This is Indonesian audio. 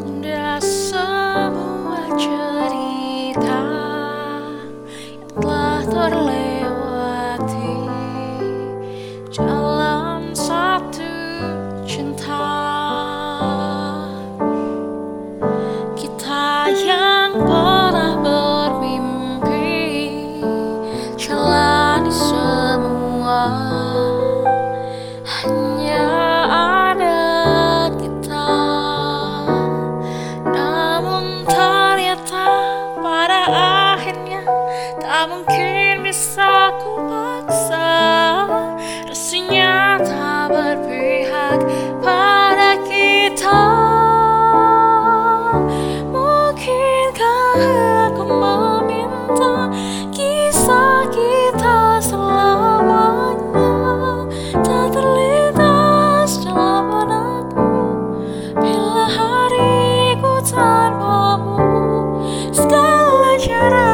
And I saw what you Tak mungkin bisa ku paksa Rasanya tak berpihak pada kita. Mungkinkah aku meminta Kisah kita selamanya? Tak terlintas dalam benakku. Bila hariku tanpamu Segala cara